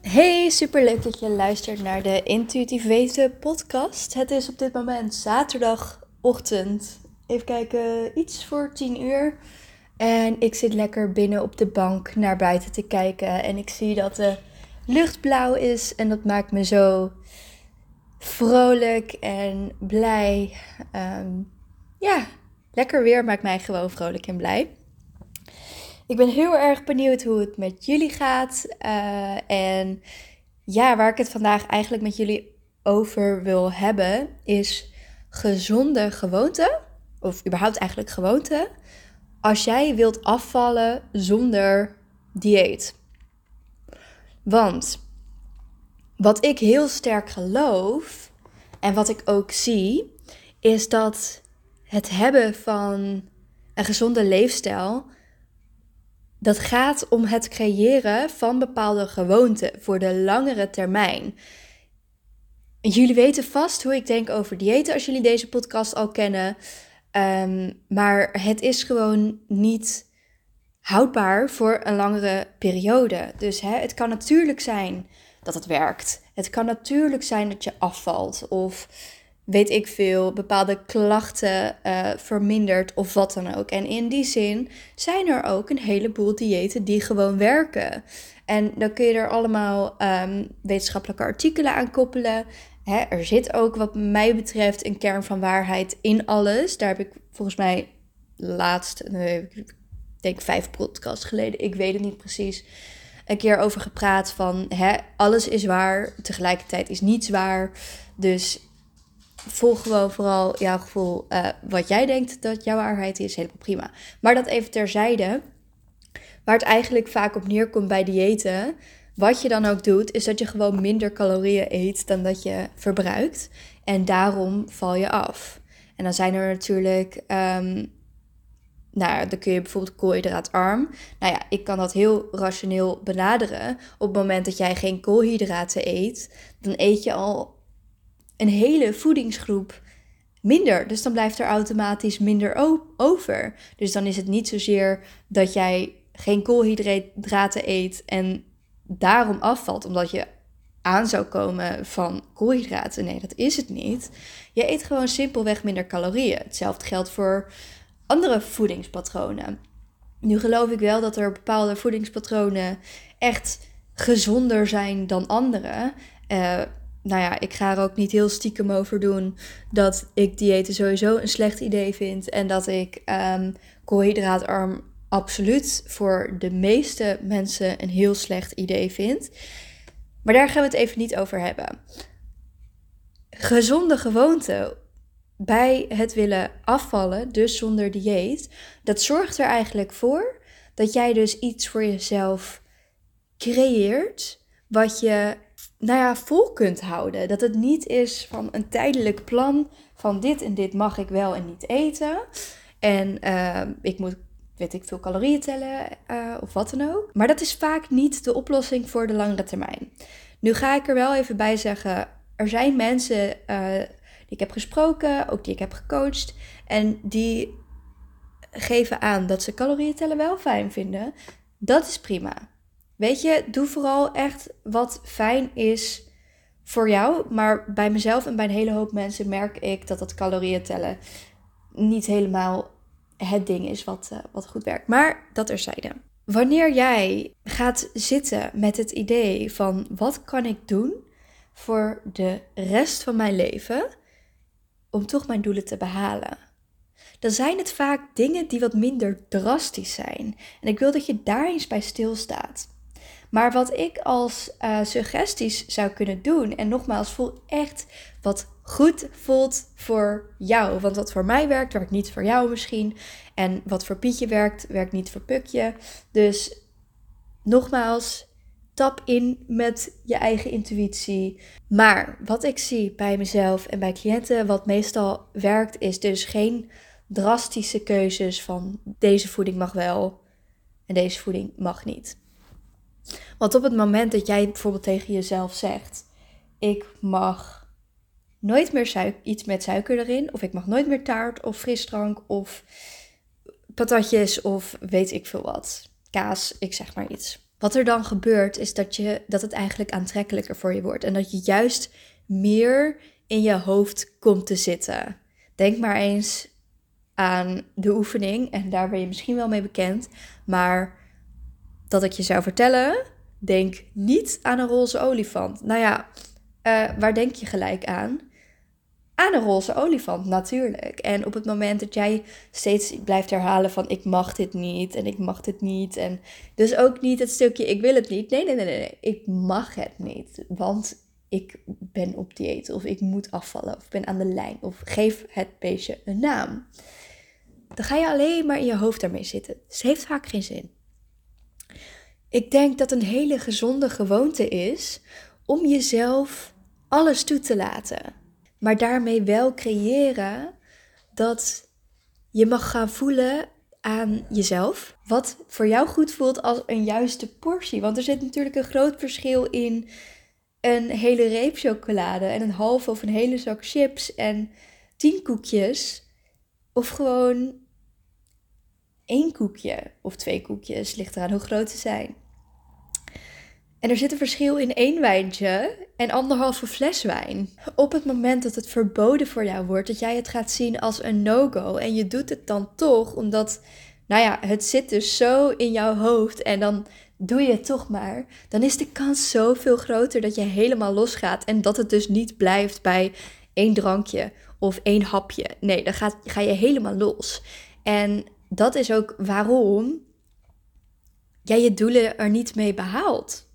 Hey, superleuk dat je luistert naar de Intuïtief Weten podcast. Het is op dit moment zaterdagochtend. Even kijken, iets voor 10 uur. En ik zit lekker binnen op de bank naar buiten te kijken. En ik zie dat de lucht blauw is. En dat maakt me zo vrolijk en blij. Ehm, ja, lekker weer maakt mij gewoon vrolijk en blij. Ik ben heel erg benieuwd hoe het met jullie gaat. Eh, en ja, waar ik het vandaag eigenlijk met jullie over wil hebben, is gezonde gewoonten. Of überhaupt eigenlijk gewoonten. Als jij wilt afvallen zonder dieet. Want wat ik heel sterk geloof en wat ik ook zie, is dat het hebben van een gezonde leefstijl dat gaat om het creëren van bepaalde gewoonten voor de langere termijn. Jullie weten vast hoe ik denk over diëten als jullie deze podcast al kennen. Ehm, maar het is gewoon niet houdbaar voor een langere periode. Dus hè, het kan natuurlijk zijn dat het werkt. Het kan natuurlijk zijn dat je afvalt of weet ik veel, bepaalde klachten uh, vermindert of wat dan ook. En in die zin zijn er ook een heleboel diëten die gewoon werken. En dan kun je er allemaal um, wetenschappelijke artikelen aan koppelen. Hè, er zit ook wat mij betreft een kern van waarheid in alles. Daar heb ik volgens mij laatst, ik denk vijf podcasts geleden, ik weet het niet precies, een keer over gepraat van hè, alles is waar, tegelijkertijd is niets waar. Dus volg gewoon vooral jouw gevoel, uh, wat jij denkt dat jouw waarheid is, helemaal prima. Maar dat even terzijde, waar het eigenlijk vaak op neerkomt bij diëten, wat je dan ook doet, is dat je gewoon minder calorieën eet dan dat je verbruikt. En daarom val je af. En dan zijn er natuurlijk, um, nou dan kun je bijvoorbeeld koolhydraatarm. Nou ja, ik kan dat heel rationeel benaderen. Op het moment dat jij geen koolhydraten eet, dan eet je al een hele voedingsgroep minder. Dus dan blijft er automatisch minder over. Dus dan is het niet zozeer dat jij geen koolhydraten eet en daarom afvalt, omdat je aan zou komen van koolhydraten. Nee, dat is het niet. Je eet gewoon simpelweg minder calorieën. Hetzelfde geldt voor andere voedingspatronen. Nu geloof ik wel dat er bepaalde voedingspatronen echt gezonder zijn dan andere. Uh, nou ja, ik ga er ook niet heel stiekem over doen dat ik diëten sowieso een slecht idee vind. En dat ik um, koolhydraatarm absoluut voor de meeste mensen een heel slecht idee vind. Maar daar gaan we het even niet over hebben. Gezonde gewoonten bij het willen afvallen, dus zonder dieet, dat zorgt er eigenlijk voor dat jij dus iets voor jezelf creëert wat je nou ja, vol kunt houden. Dat het niet is van een tijdelijk plan van dit en dit mag ik wel en niet eten. En uh, ik moet, weet ik, veel calorieën tellen uh, of wat dan ook. Maar dat is vaak niet de oplossing voor de langere termijn. Nu ga ik er wel even bij zeggen, er zijn mensen die ik heb gesproken, ook die ik heb gecoacht. En die geven aan dat ze calorieën tellen wel fijn vinden. Dat is prima. Weet je, doe vooral echt wat fijn is voor jou. Maar bij mezelf en bij een hele hoop mensen merk ik dat dat calorieën tellen niet helemaal het ding is wat, uh, wat goed werkt. Maar dat erzijde. Wanneer jij gaat zitten met het idee van wat kan ik doen voor de rest van mijn leven om toch mijn doelen te behalen, dan zijn het vaak dingen die wat minder drastisch zijn. En ik wil dat je daar eens bij stilstaat. Maar wat ik als uh, suggesties zou kunnen doen, en nogmaals, voel echt wat goed voelt voor jou. Want wat voor mij werkt, werkt niet voor jou misschien. En wat voor Pietje werkt, werkt niet voor Pukje. Dus nogmaals, tap in met je eigen intuïtie. Maar wat ik zie bij mezelf en bij cliënten, wat meestal werkt, is dus geen drastische keuzes van deze voeding mag wel en deze voeding mag niet. Want op het moment dat jij bijvoorbeeld tegen jezelf zegt: Ik mag nooit meer iets met suiker erin. Of ik mag nooit meer taart of frisdrank of patatjes of weet ik veel wat. Kaas, ik zeg maar iets. Wat er dan gebeurt is dat, je, dat het eigenlijk aantrekkelijker voor je wordt. En dat je juist meer in je hoofd komt te zitten. Denk maar eens aan de oefening. En daar ben je misschien wel mee bekend. Maar dat ik je zou vertellen, denk niet aan een roze olifant. Nou ja, eh, waar denk je gelijk aan? Aan een roze olifant, natuurlijk. En op het moment dat jij steeds blijft herhalen van ik mag dit niet en ik mag dit niet. En dus ook niet het stukje ik wil het niet. Nee, nee, nee, nee. Ik mag het niet. Want ik ben op dieet of ik moet afvallen of ben aan de lijn. Of geef het beestje een naam. Dan ga je alleen maar in je hoofd daarmee zitten. Dus het heeft vaak geen zin. Ik denk dat een hele gezonde gewoonte is om jezelf alles toe te laten. Maar daarmee wel creëren dat je mag gaan voelen aan jezelf. Wat voor jou goed voelt als een juiste portie. Want er zit natuurlijk een groot verschil in een hele reep chocolade en een halve of een hele zak chips en tien koekjes. Of gewoon één koekje of twee koekjes, ligt eraan hoe groot ze zijn. En er zit een verschil in één wijntje en anderhalve fles wijn. Op het moment dat het verboden voor jou wordt, dat jij het gaat zien als een no-go en je doet het dan toch, omdat, nou ja, het zit dus zo in jouw hoofd en dan doe je het toch maar, dan is de kans zoveel groter dat je helemaal losgaat en dat het dus niet blijft bij één drankje of één hapje. Nee, dan ga je helemaal los. En dat is ook waarom jij je doelen er niet mee behaalt.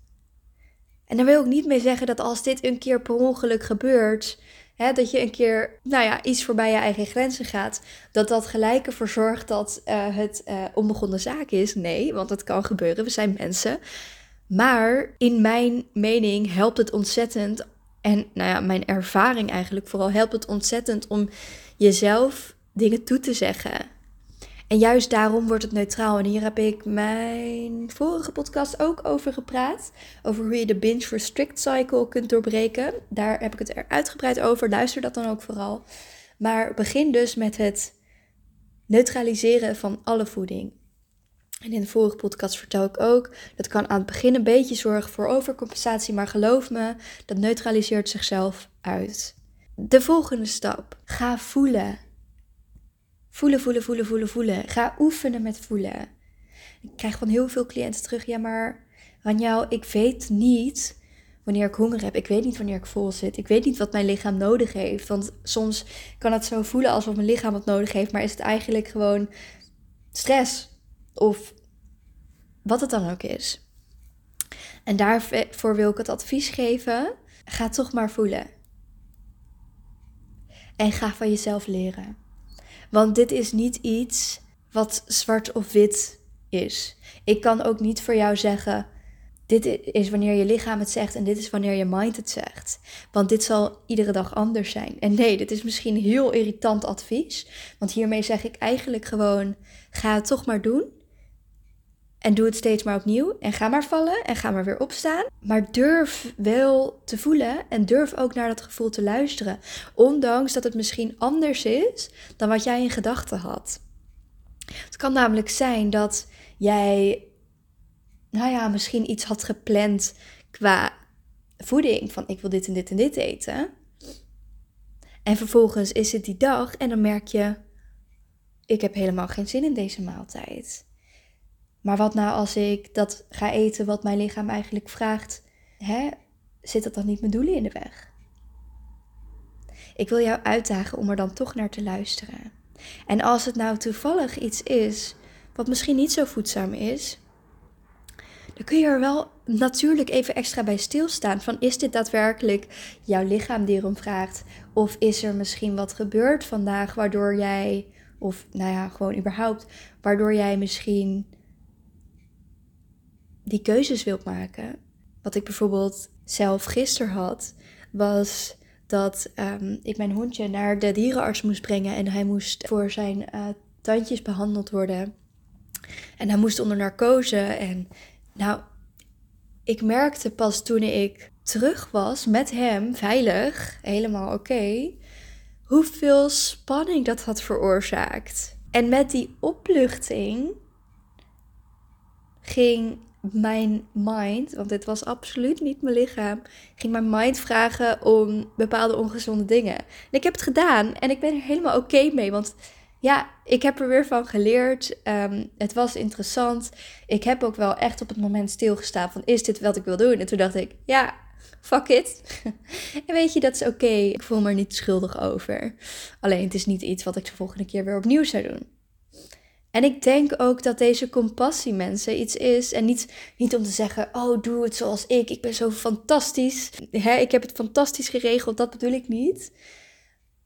En daar wil ik niet mee zeggen dat als dit een keer per ongeluk gebeurt, hè, dat je een keer nou ja, iets voorbij je eigen grenzen gaat, dat dat gelijk ervoor zorgt dat uh, het uh, onbegonnen zaak is. Nee, want dat kan gebeuren, we zijn mensen. Maar in mijn mening helpt het ontzettend, en nou ja, mijn ervaring eigenlijk vooral, helpt het ontzettend om jezelf dingen toe te zeggen. En juist daarom wordt het neutraal. En hier heb ik mijn vorige podcast ook over gepraat. Over hoe je de binge restrict cycle kunt doorbreken. Daar heb ik het er uitgebreid over. Luister dat dan ook vooral. Maar begin dus met het neutraliseren van alle voeding. En in de vorige podcast vertel ik ook, dat kan aan het begin een beetje zorgen voor overcompensatie, maar geloof me, dat neutraliseert zichzelf uit. De volgende stap, ga voelen. Voelen, voelen, voelen, voelen, voelen. Ga oefenen met voelen. Ik krijg van heel veel cliënten terug, ja maar Ranjou, ik weet niet wanneer ik honger heb. Ik weet niet wanneer ik vol zit. Ik weet niet wat mijn lichaam nodig heeft. Want soms kan het zo voelen alsof mijn lichaam het nodig heeft, maar is het eigenlijk gewoon stress of wat het dan ook is. En daarvoor wil ik het advies geven: ga toch maar voelen. En ga van jezelf leren. Want dit is niet iets wat zwart of wit is. Ik kan ook niet voor jou zeggen: dit is wanneer je lichaam het zegt en dit is wanneer je mind het zegt. Want dit zal iedere dag anders zijn. En nee, dit is misschien heel irritant advies. Want hiermee zeg ik eigenlijk gewoon: ga het toch maar doen. En doe het steeds maar opnieuw. En ga maar vallen en ga maar weer opstaan. Maar durf wel te voelen en durf ook naar dat gevoel te luisteren. Ondanks dat het misschien anders is dan wat jij in gedachten had. Het kan namelijk zijn dat jij, nou ja, misschien iets had gepland qua voeding. Van ik wil dit en dit en dit eten. En vervolgens is het die dag en dan merk je, ik heb helemaal geen zin in deze maaltijd. Maar wat nou als ik dat ga eten wat mijn lichaam eigenlijk vraagt? Hè? Zit dat dan niet mijn doelen in de weg? Ik wil jou uitdagen om er dan toch naar te luisteren. En als het nou toevallig iets is wat misschien niet zo voedzaam is, dan kun je er wel natuurlijk even extra bij stilstaan. Van is dit daadwerkelijk jouw lichaam die erom vraagt? Of is er misschien wat gebeurd vandaag waardoor jij, of nou ja, gewoon überhaupt, waardoor jij misschien die keuzes wilt maken. Wat ik bijvoorbeeld zelf gisteren had, was dat um, ik mijn hondje naar de dierenarts moest brengen en hij moest voor zijn uh, tandjes behandeld worden. En hij moest onder narcose. En nou, ik merkte pas toen ik terug was met hem, veilig, helemaal oké, hoeveel spanning dat had veroorzaakt. En met die opluchting ging mijn mind, want dit was absoluut niet mijn lichaam, ging mijn mind vragen om bepaalde ongezonde dingen. En ik heb het gedaan en ik ben er helemaal oké mee, want ja, ik heb er weer van geleerd. Ehm, het was interessant. Ik heb ook wel echt op het moment stilgestaan van is dit wat ik wil doen? En toen dacht ik, ja, fuck it. en weet je, dat is oké. Ik voel me er niet schuldig over. Alleen het is niet iets wat ik de volgende keer weer opnieuw zou doen. En ik denk ook dat deze compassie mensen iets is. En niet, niet om te zeggen, oh doe het zoals ik. Ik ben zo fantastisch. Hè, ik heb het fantastisch geregeld. Dat bedoel ik niet.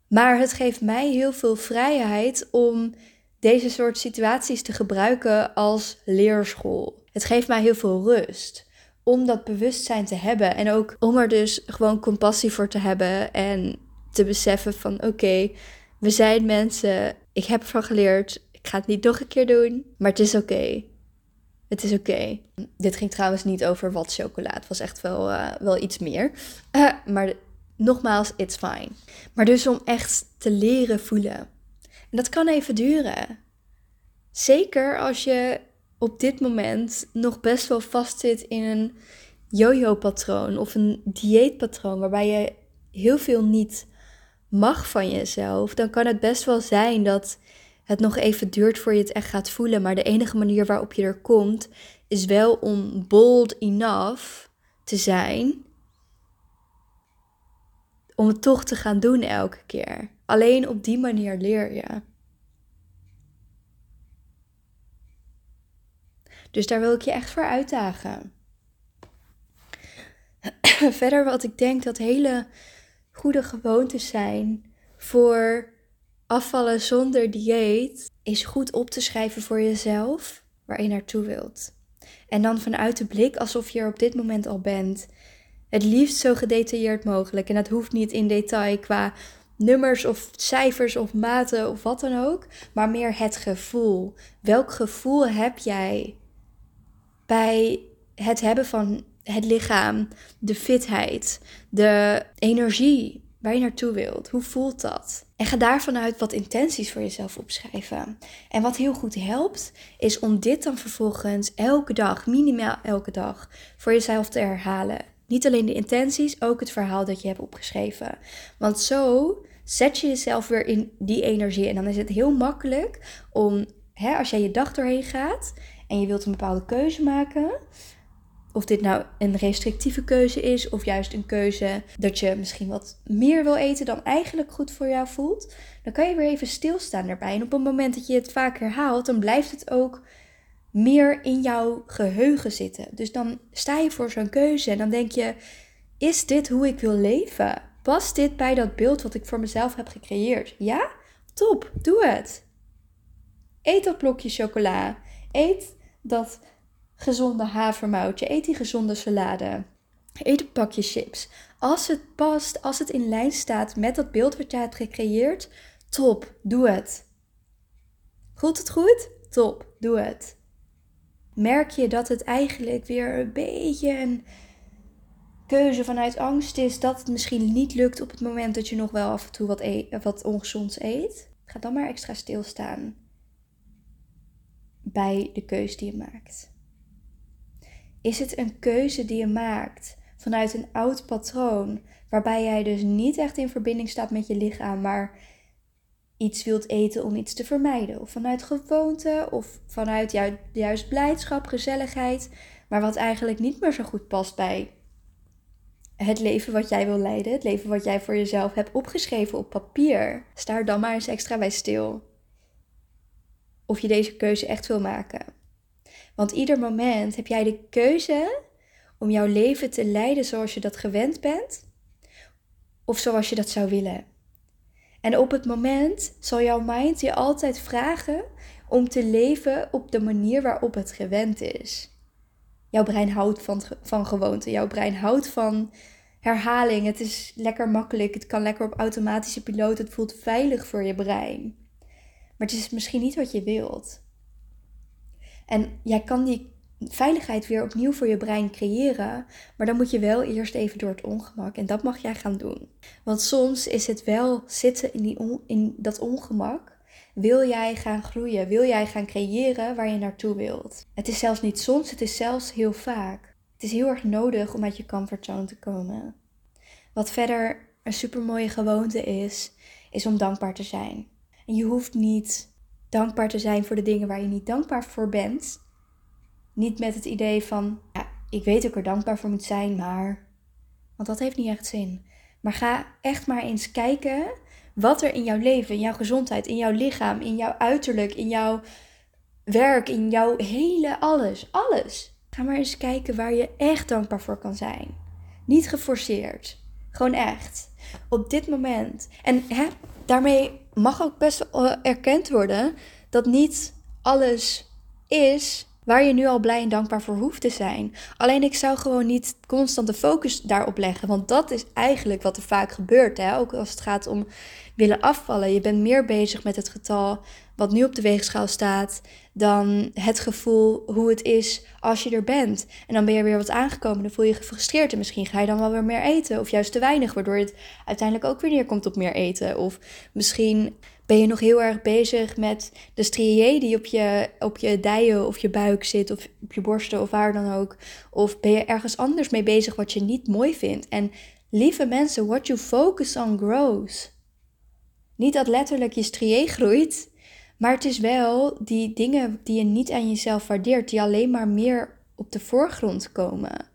Maar het geeft mij heel veel vrijheid om deze soort situaties te gebruiken als leerschool. Het geeft mij heel veel rust om dat bewustzijn te hebben en ook om er dus gewoon compassie voor te hebben en te beseffen van oké, we zijn mensen, ik heb ervan geleerd, ik ga het niet nog een keer doen, maar het is oké. Het is oké. Dit ging trouwens niet over wat chocola. Het was echt wel, uh, wel iets meer. Uh, maar nogmaals, it's fine. Maar dus om echt te leren voelen. En dat kan even duren. Zeker als je op dit moment nog best wel vastzit in een yo-yo-patroon of een dieetpatroon waarbij je heel veel niet mag van jezelf, dan kan het best wel zijn dat het nog even duurt voor je het echt gaat voelen. Maar de enige manier waarop je er komt, is wel om bold enough te zijn om het toch te gaan doen elke keer. Alleen op die manier leer je. Dus daar wil ik je echt voor uitdagen. Verder wat ik denk dat hele goede gewoontes zijn voor afvallen zonder dieet, is goed op te schrijven voor jezelf waar je naartoe wilt. En dan vanuit de blik alsof je er op dit moment al bent. Het liefst zo gedetailleerd mogelijk. En dat hoeft niet in detail qua nummers of cijfers of maten of wat dan ook. Maar meer het gevoel. Welk gevoel heb jij bij het hebben van het lichaam, de fitheid, de energie waar je naartoe wilt? Hoe voelt dat? En ga daarvan uit wat intenties voor jezelf opschrijven. En wat heel goed helpt, is om dit dan vervolgens elke dag, minimaal elke dag, voor jezelf te herhalen. Niet alleen de intenties, ook het verhaal dat je hebt opgeschreven. Want zo zet je jezelf weer in die energie. En dan is het heel makkelijk om, hè, als jij je dag doorheen gaat en je wilt een bepaalde keuze maken. Of dit nou een restrictieve keuze is, of juist een keuze dat je misschien wat meer wil eten dan eigenlijk goed voor jou voelt. Dan kan je weer even stilstaan daarbij. En op het moment dat je het vaak herhaalt, dan blijft het ook meer in jouw geheugen zitten. Dus dan sta je voor zo'n keuze en dan denk je: is dit hoe ik wil leven? Past dit bij dat beeld wat ik voor mezelf heb gecreëerd? Ja? Top, doe het. Eet dat blokje chocola. Eet dat gezonde havermoutje. Eet die gezonde salade. Eet een pakje chips. Als het past, als het in lijn staat met dat beeld wat jij hebt gecreëerd, top, doe het. Voelt het goed? Top, doe het merk je dat het eigenlijk weer een beetje een keuze vanuit angst is dat het misschien niet lukt op het moment dat je nog wel af en toe wat, e wat ongezonds eet. Ga dan maar extra stilstaan bij de keuze die je maakt. Is het een keuze die je maakt vanuit een oud patroon, waarbij jij dus niet echt in verbinding staat met je lichaam, maar iets wilt eten om iets te vermijden. Of vanuit gewoonte, of vanuit ju juist blijdschap, gezelligheid. Maar wat eigenlijk niet meer zo goed past bij het leven wat jij wil leiden. Het leven wat jij voor jezelf hebt opgeschreven op papier. Sta er dan maar eens extra bij stil. Of je deze keuze echt wil maken. Want ieder moment heb jij de keuze om jouw leven te leiden zoals je dat gewend bent. Of zoals je dat zou willen. En op het moment zal jouw mind je altijd vragen om te leven op de manier waarop het gewend is. Jouw brein houdt van, van gewoonte. Jouw brein houdt van herhaling. Het is lekker makkelijk. Het kan lekker op automatische piloot. Het voelt veilig voor je brein. Maar het is misschien niet wat je wilt. En jij kan die veiligheid weer opnieuw voor je brein creëren. Maar dan moet je wel eerst even door het ongemak. En dat mag jij gaan doen. Want soms is het wel zitten in, die in dat ongemak. Wil jij gaan groeien? Wil jij gaan creëren waar je naartoe wilt? Het is zelfs niet soms, het is zelfs heel vaak. Het is heel erg nodig om uit je comfortzone te komen. Wat verder een supermooie gewoonte is, is om dankbaar te zijn. En je hoeft niet dankbaar te zijn voor de dingen waar je niet dankbaar voor bent. Niet met het idee van, ja, ik weet ik er dankbaar voor moet zijn, maar. Want dat heeft niet echt zin. Maar ga echt maar eens kijken wat er in jouw leven, in jouw gezondheid, in jouw lichaam, in jouw uiterlijk, in jouw werk, in jouw hele alles, alles. Ga maar eens kijken waar je echt dankbaar voor kan zijn. Niet geforceerd. Gewoon echt. Op dit moment. En hè, daarmee mag ook best erkend worden dat niet alles is waar je nu al blij en dankbaar voor hoeft te zijn. Alleen ik zou gewoon niet constant de focus daarop leggen. Want dat is eigenlijk wat er vaak gebeurt. Hè? Ook als het gaat om willen afvallen. Je bent meer bezig met het getal wat nu op de weegschaal staat. Dan het gevoel hoe het is als je er bent. En dan ben je weer wat aangekomen. Dan voel je je gefrustreerd. En misschien ga je dan wel weer meer eten. Of juist te weinig. Waardoor het uiteindelijk ook weer neerkomt op meer eten. Of misschien ben je nog heel erg bezig met de strié die op je, op je dijen of je buik zit, of op je borsten of waar dan ook. Of ben je ergens anders mee bezig wat je niet mooi vindt. En lieve mensen, what you focus on grows. Niet dat letterlijk je strié groeit, maar het is wel die dingen die je niet aan jezelf waardeert, die alleen maar meer op de voorgrond komen.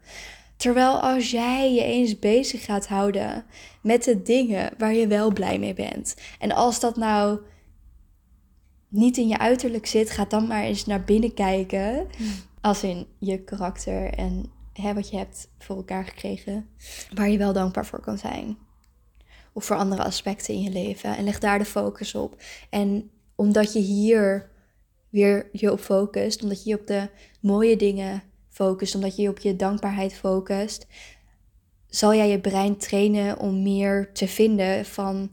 Terwijl als jij je eens bezig gaat houden met de dingen waar je wel blij mee bent. En als dat nou niet in je uiterlijk zit, ga dan maar eens naar binnen kijken. Als in je karakter en hè, wat je hebt voor elkaar gekregen. Waar je wel dankbaar voor kan zijn. Of voor andere aspecten in je leven. En leg daar de focus op. En omdat je hier weer je op focust, omdat je je op de mooie dingen focust, omdat je je op je dankbaarheid focust, zal jij je brein trainen om meer te vinden van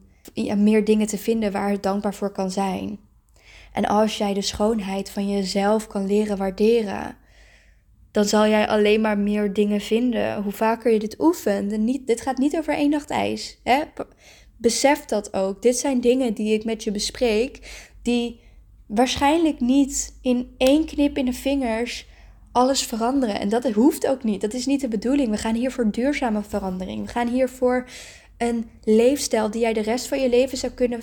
meer dingen te vinden waar het dankbaar voor kan zijn. En als jij de schoonheid van jezelf kan leren waarderen, dan zal jij alleen maar meer dingen vinden. Hoe vaker je dit oefent. En niet, dit gaat niet over één nacht ijs. Hè? Besef dat ook. Dit zijn dingen die ik met je bespreek, die waarschijnlijk niet in één knip in de vingers alles veranderen. En dat hoeft ook niet. Dat is niet de bedoeling. We gaan hier voor duurzame verandering. We gaan hier voor een leefstijl die jij de rest van je leven zou kunnen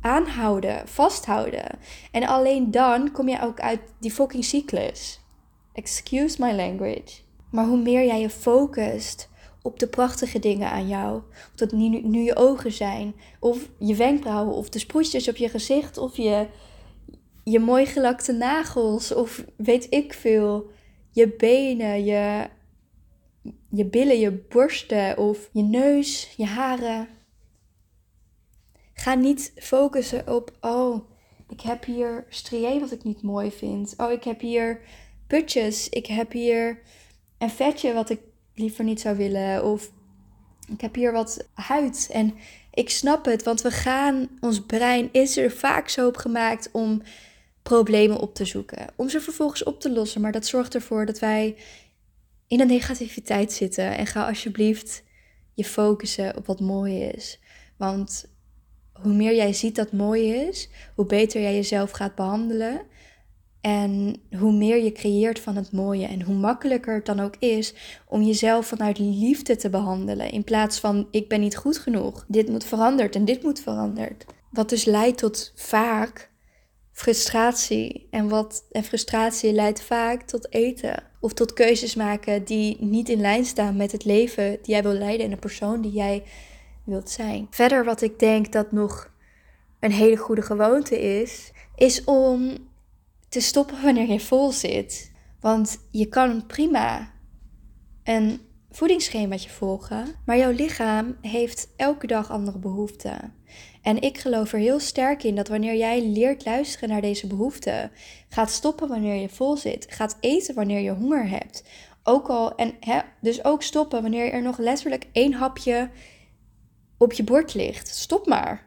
aanhouden, vasthouden. En alleen dan kom je ook uit die fucking cyclus. Excuse my language. Maar hoe meer jij je focust op de prachtige dingen aan jou, of dat nu, nu je ogen zijn, of je wenkbrauwen, of de sproetjes op je gezicht, of je, je mooi gelakte nagels, of weet ik veel, je benen, je, je billen, je borsten, of je neus, je haren. Ga niet focussen op, oh, ik heb hier strié wat ik niet mooi vind. Oh, ik heb hier putjes. Ik heb hier een vetje wat ik liever niet zou willen. Of ik heb hier wat huid. En ik snap het, want we gaan, ons brein is er vaak zo op gemaakt om problemen op te zoeken. Om ze vervolgens op te lossen. Maar dat zorgt ervoor dat wij in een negativiteit zitten. En ga alsjeblieft je focussen op wat mooi is. Want hoe meer jij ziet dat mooi is, hoe beter jij jezelf gaat behandelen. En hoe meer je creëert van het mooie. En hoe makkelijker het dan ook is om jezelf vanuit liefde te behandelen. In plaats van ik ben niet goed genoeg. Dit moet veranderd en dit moet veranderd. Wat dus leidt tot vaak frustratie. En, wat, en frustratie leidt vaak tot eten. Of tot keuzes maken die niet in lijn staan met het leven die jij wil leiden en de persoon die jij wilt zijn. Verder wat ik denk dat nog een hele goede gewoonte is, is om te stoppen wanneer je vol zit. Want je kan prima een voedingsschemaatje volgen, maar jouw lichaam heeft elke dag andere behoeften. En ik geloof er heel sterk in dat wanneer jij leert luisteren naar deze behoeften, gaat stoppen wanneer je vol zit, gaat eten wanneer je honger hebt, ook al en hè, dus ook stoppen wanneer er nog letterlijk één hapje op je bord ligt. Stop maar.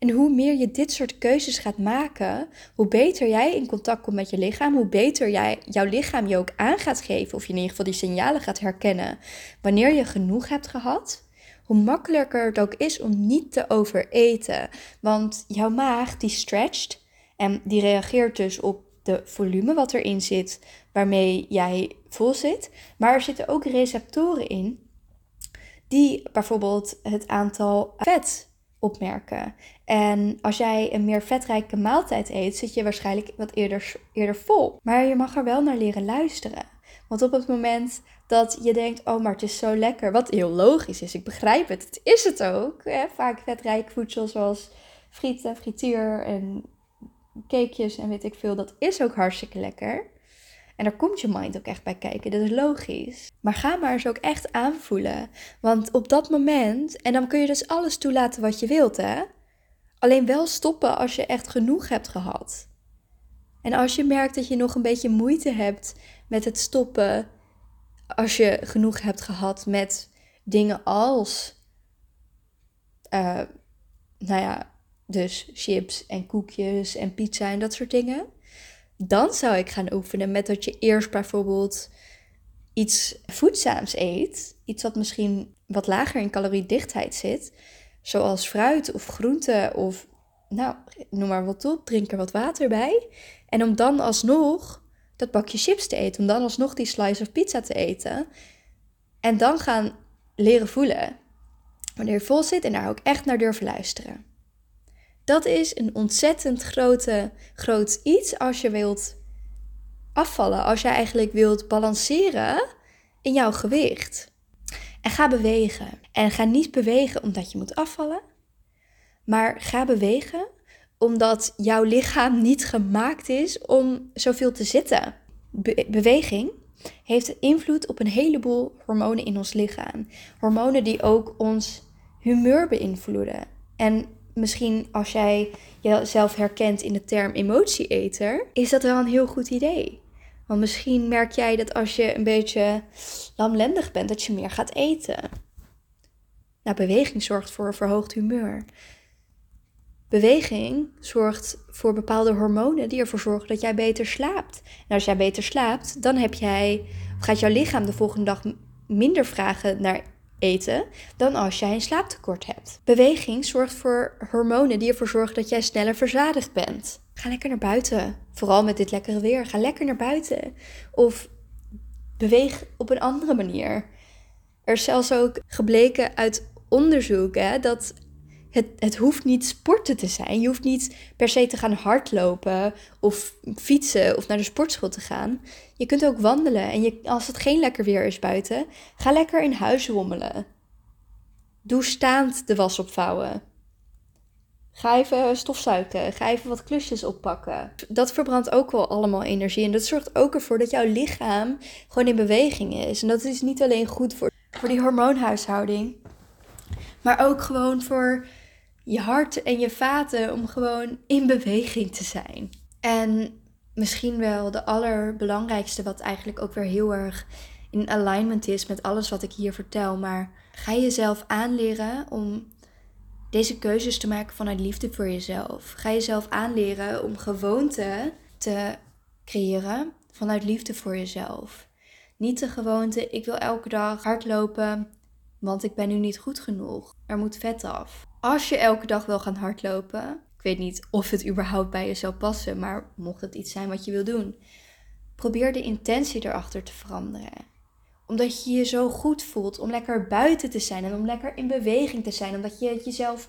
En hoe meer je dit soort keuzes gaat maken, hoe beter jij in contact komt met je lichaam, hoe beter jij, jouw lichaam je ook aan gaat geven, of je in ieder geval die signalen gaat herkennen, wanneer je genoeg hebt gehad, hoe makkelijker het ook is om niet te overeten. Want jouw maag die stretcht en die reageert dus op de volume wat erin zit, waarmee jij vol zit. Maar er zitten ook receptoren in die bijvoorbeeld het aantal vet opmerken. En als jij een meer vetrijke maaltijd eet, zit je waarschijnlijk wat eerder, eerder vol. Maar je mag er wel naar leren luisteren. Want op het moment dat je denkt, oh, maar het is zo lekker, wat heel logisch is, ik begrijp het, het is het ook. Hè? Vaak vetrijk voedsel zoals frieten, frituur en cakejes en weet ik veel, dat is ook hartstikke lekker. En daar komt je mind ook echt bij kijken, dat is logisch. Maar ga maar eens ook echt aanvoelen. Want op dat moment, en dan kun je dus alles toelaten wat je wilt, hè. Alleen wel stoppen als je echt genoeg hebt gehad. En als je merkt dat je nog een beetje moeite hebt met het stoppen, als je genoeg hebt gehad met dingen als, eh, nou ja, dus chips en koekjes en pizza en dat soort dingen. Dan zou ik gaan oefenen met dat je eerst bijvoorbeeld iets voedzaams eet. Iets wat misschien wat lager in caloriedichtheid zit. Zoals fruit of groente of nou, noem maar wat op. Drink er wat water bij. En om dan alsnog dat bakje chips te eten. Om dan alsnog die slice of pizza te eten. En dan gaan leren voelen. Wanneer je vol zit en daar ook echt naar durven luisteren. Dat is een ontzettend grote, groot iets als je wilt afvallen. Als je eigenlijk wilt balanceren in jouw gewicht. En ga bewegen. En ga niet bewegen omdat je moet afvallen. Maar ga bewegen omdat jouw lichaam niet gemaakt is om zoveel te zitten. Be- beweging heeft invloed op een heleboel hormonen in ons lichaam. Hormonen die ook ons humeur beïnvloeden. En misschien als jij jezelf herkent in de term emotieeter, is dat wel een heel goed idee. Want misschien merk jij dat als je een beetje lamlendig bent, dat je meer gaat eten. Nou, beweging zorgt voor verhoogd humeur. Beweging zorgt voor bepaalde hormonen die ervoor zorgen dat jij beter slaapt. En als jij beter slaapt, dan heb jij, gaat jouw lichaam de volgende dag minder vragen naar eten dan als jij een slaaptekort hebt. Beweging zorgt voor hormonen die ervoor zorgen dat jij sneller verzadigd bent. Ga lekker naar buiten. Vooral met dit lekkere weer. Ga lekker naar buiten. Of beweeg op een andere manier. Er is zelfs ook gebleken uit onderzoek hè, dat het, het hoeft niet sporten te zijn. Je hoeft niet per se te gaan hardlopen of fietsen of naar de sportschool te gaan. Je kunt ook wandelen. En je, als het geen lekker weer is buiten, ga lekker in huis rommelen. Doe staand de was opvouwen. Ga even stofzuigen. Ga even wat klusjes oppakken. Dat verbrandt ook wel allemaal energie. En dat zorgt ook ervoor dat jouw lichaam gewoon in beweging is. En dat is niet alleen goed voor, voor die hormoonhuishouding. Maar ook gewoon voor je hart en je vaten om gewoon in beweging te zijn. En misschien wel de allerbelangrijkste, wat eigenlijk ook weer heel erg in alignment is met alles wat ik hier vertel. Maar ga jezelf aanleren om deze keuzes te maken vanuit liefde voor jezelf. Ga jezelf aanleren om gewoonten te creëren vanuit liefde voor jezelf. Niet de gewoonte, ik wil elke dag hardlopen, want ik ben nu niet goed genoeg. Er moet vet af. Als je elke dag wil gaan hardlopen, ik weet niet of het überhaupt bij je zou passen, maar mocht het iets zijn wat je wil doen, probeer de intentie erachter te veranderen. Omdat je je zo goed voelt om lekker buiten te zijn en om lekker in beweging te zijn. Omdat je het jezelf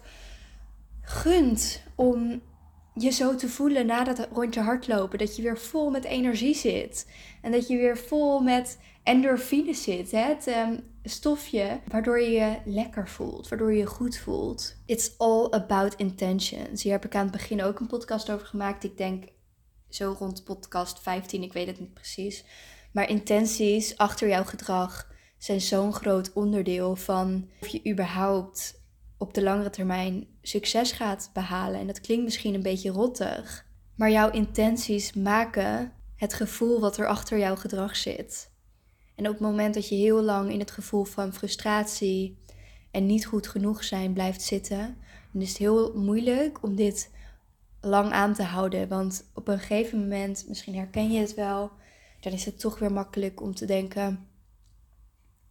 gunt om je zo te voelen na dat rondje hardlopen. Dat je weer vol met energie zit. En dat je weer vol met endorfine zit. Hè? Het ehm, stofje waardoor je je lekker voelt. Waardoor je je goed voelt. It's all about intentions. Hier heb ik aan het begin ook een podcast over gemaakt. Ik denk zo rond podcast 15. Ik weet het niet precies. Maar intenties achter jouw gedrag zijn zo'n groot onderdeel van of je überhaupt op de langere termijn succes gaat behalen. En dat klinkt misschien een beetje rottig, maar jouw intenties maken het gevoel wat er achter jouw gedrag zit. En op het moment dat je heel lang in het gevoel van frustratie en niet goed genoeg zijn blijft zitten, dan is het heel moeilijk om dit lang aan te houden. Want op een gegeven moment, misschien herken je het wel, dan is het toch weer makkelijk om te denken,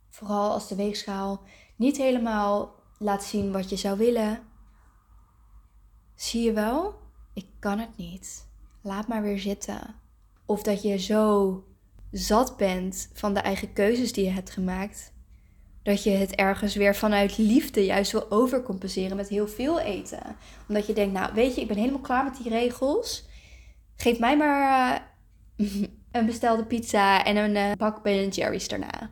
vooral als de weegschaal niet helemaal laat zien wat je zou willen. Zie je wel? Ik kan het niet. Laat maar weer zitten. Of dat je zo zat bent van de eigen keuzes die je hebt gemaakt, dat je het ergens weer vanuit liefde juist wil overcompenseren met heel veel eten. Omdat je denkt, nou weet je, ik ben helemaal klaar met die regels. Geef mij maar uh, een bestelde pizza en een uh, bak Ben Jerry's daarna.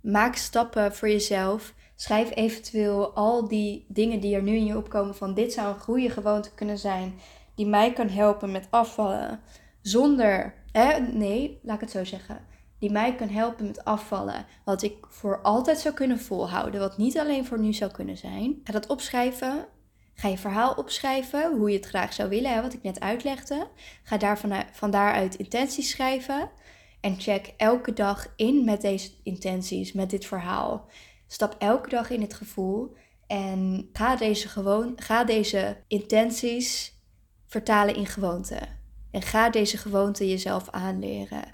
Maak stappen voor jezelf. Schrijf eventueel al die dingen die er nu in je opkomen van dit zou een goede gewoonte kunnen zijn die mij kan helpen met afvallen zonder, hè, nee, laat ik het zo zeggen die mij kan helpen met afvallen. Wat ik voor altijd zou kunnen volhouden. Wat niet alleen voor nu zou kunnen zijn. Ga dat opschrijven. Ga je verhaal opschrijven. Hoe je het graag zou willen. Hè, wat ik net uitlegde. Ga daar van daaruit intenties schrijven. En check elke dag in met deze intenties. Met dit verhaal. Stap elke dag in het gevoel. En ga deze, gewoon, ga deze intenties vertalen in gewoonten. En ga deze gewoonten jezelf aanleren.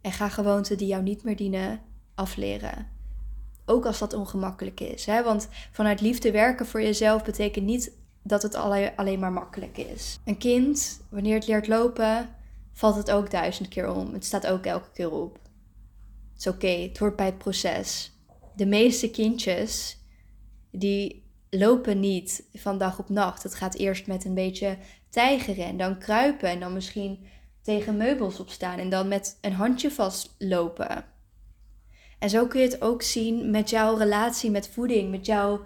En ga gewoonten die jou niet meer dienen afleren. Ook als dat ongemakkelijk is. Hè? Want vanuit liefde werken voor jezelf betekent niet dat het alleen maar makkelijk is. Een kind, wanneer het leert lopen, valt het ook duizend keer om. Het staat ook elke keer op. Het is oké, het hoort bij het proces. De meeste kindjes, die lopen niet van dag op nacht. Het gaat eerst met een beetje tijgeren en dan kruipen en dan misschien tegen meubels opstaan en dan met een handje vastlopen. En zo kun je het ook zien met jouw relatie met voeding, met jouw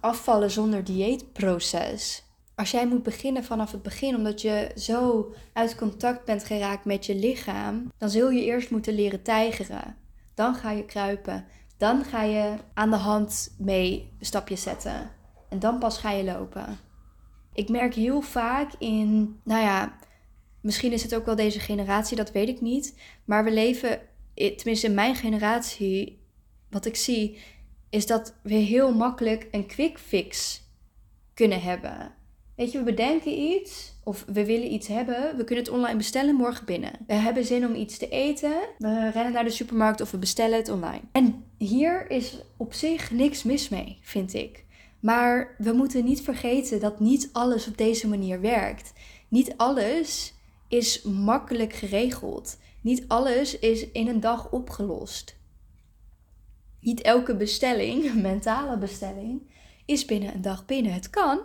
afvallen zonder dieetproces. Als jij moet beginnen vanaf het begin, omdat je zo uit contact bent geraakt met je lichaam, dan zul je eerst moeten leren tijgeren. Dan ga je kruipen. Dan ga je aan de hand mee stapjes zetten. En dan pas ga je lopen. Ik merk heel vaak in, nou ja, Misschien is het ook wel deze generatie, dat weet ik niet. Maar we leven, tenminste in mijn generatie, wat ik zie, is dat we heel makkelijk een quick fix kunnen hebben. Weet je, we bedenken iets of we willen iets hebben. We kunnen het online bestellen morgen binnen. We hebben zin om iets te eten. We rennen naar de supermarkt of we bestellen het online. En hier is op zich niks mis mee, vind ik. Maar we moeten niet vergeten dat niet alles op deze manier werkt. Niet alles is makkelijk geregeld. Niet alles is in een dag opgelost. Niet elke bestelling, mentale bestelling, is binnen een dag binnen. Het kan.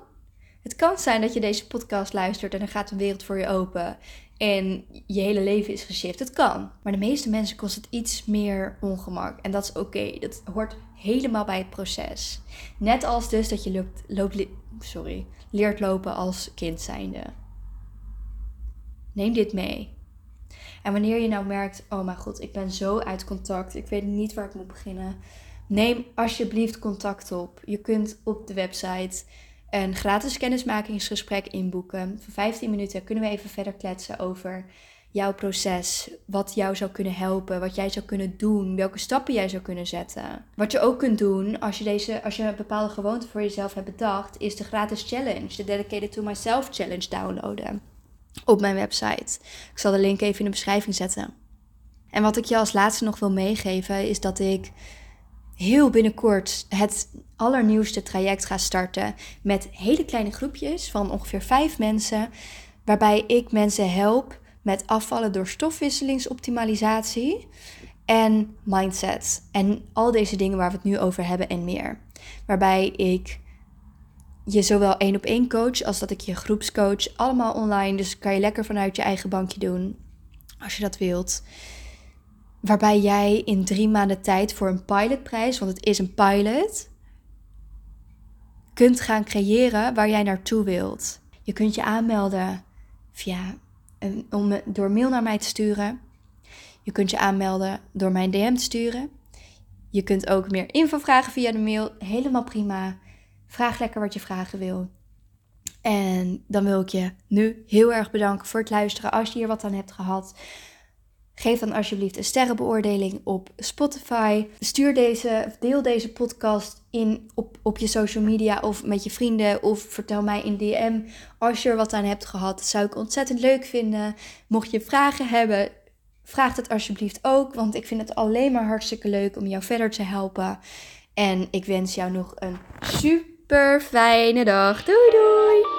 Het kan zijn dat je deze podcast luistert en er gaat een wereld voor je open en je hele leven is geshift. Het kan. Maar de meeste mensen kost het iets meer ongemak. En dat is oké. Dat hoort helemaal bij het proces. Net als dus dat je loopt, loopt, sorry, leert lopen als kind zijnde. Neem dit mee. En wanneer je nou merkt, oh mijn god, ik ben zo uit contact, ik weet niet waar ik moet beginnen. Neem alsjeblieft contact op. Je kunt op de website een gratis kennismakingsgesprek inboeken. Voor 15 minuten kunnen we even verder kletsen over jouw proces. Wat jou zou kunnen helpen, wat jij zou kunnen doen, welke stappen jij zou kunnen zetten. Wat je ook kunt doen als je, deze, als je een bepaalde gewoonte voor jezelf hebt bedacht, is de gratis challenge, de Dedicated to Myself challenge downloaden op mijn website. Ik zal de link even in de beschrijving zetten. En wat ik je als laatste nog wil meegeven is dat ik heel binnenkort het allernieuwste traject ga starten met hele kleine groepjes van ongeveer vijf mensen, waarbij ik mensen help met afvallen door stofwisselingsoptimalisatie en mindset. En al deze dingen waar we het nu over hebben en meer. Waarbij ik je zowel één op één coach als dat ik je groepscoach. Allemaal online. Dus kan je lekker vanuit je eigen bankje doen. Als je dat wilt. Waarbij jij in drie maanden tijd voor een pilotprijs, want het is een pilot, kunt gaan creëren waar jij naartoe wilt. Je kunt je aanmelden via om, door mail naar mij te sturen. Je kunt je aanmelden door mijn DM te sturen. Je kunt ook meer info vragen via de mail. Helemaal prima. Vraag lekker wat je vragen wil. En dan wil ik je nu heel erg bedanken voor het luisteren. Als je hier wat aan hebt gehad, Geef dan alsjeblieft een sterrenbeoordeling op Spotify. Stuur deze, deel deze podcast in op, op je social media of met je vrienden. Of vertel mij in DM als je er wat aan hebt gehad. Dat zou ik ontzettend leuk vinden. Mocht je vragen hebben, vraag het alsjeblieft ook. Want ik vind het alleen maar hartstikke leuk om jou verder te helpen. En ik wens jou nog een super fijne dag. Doei doei!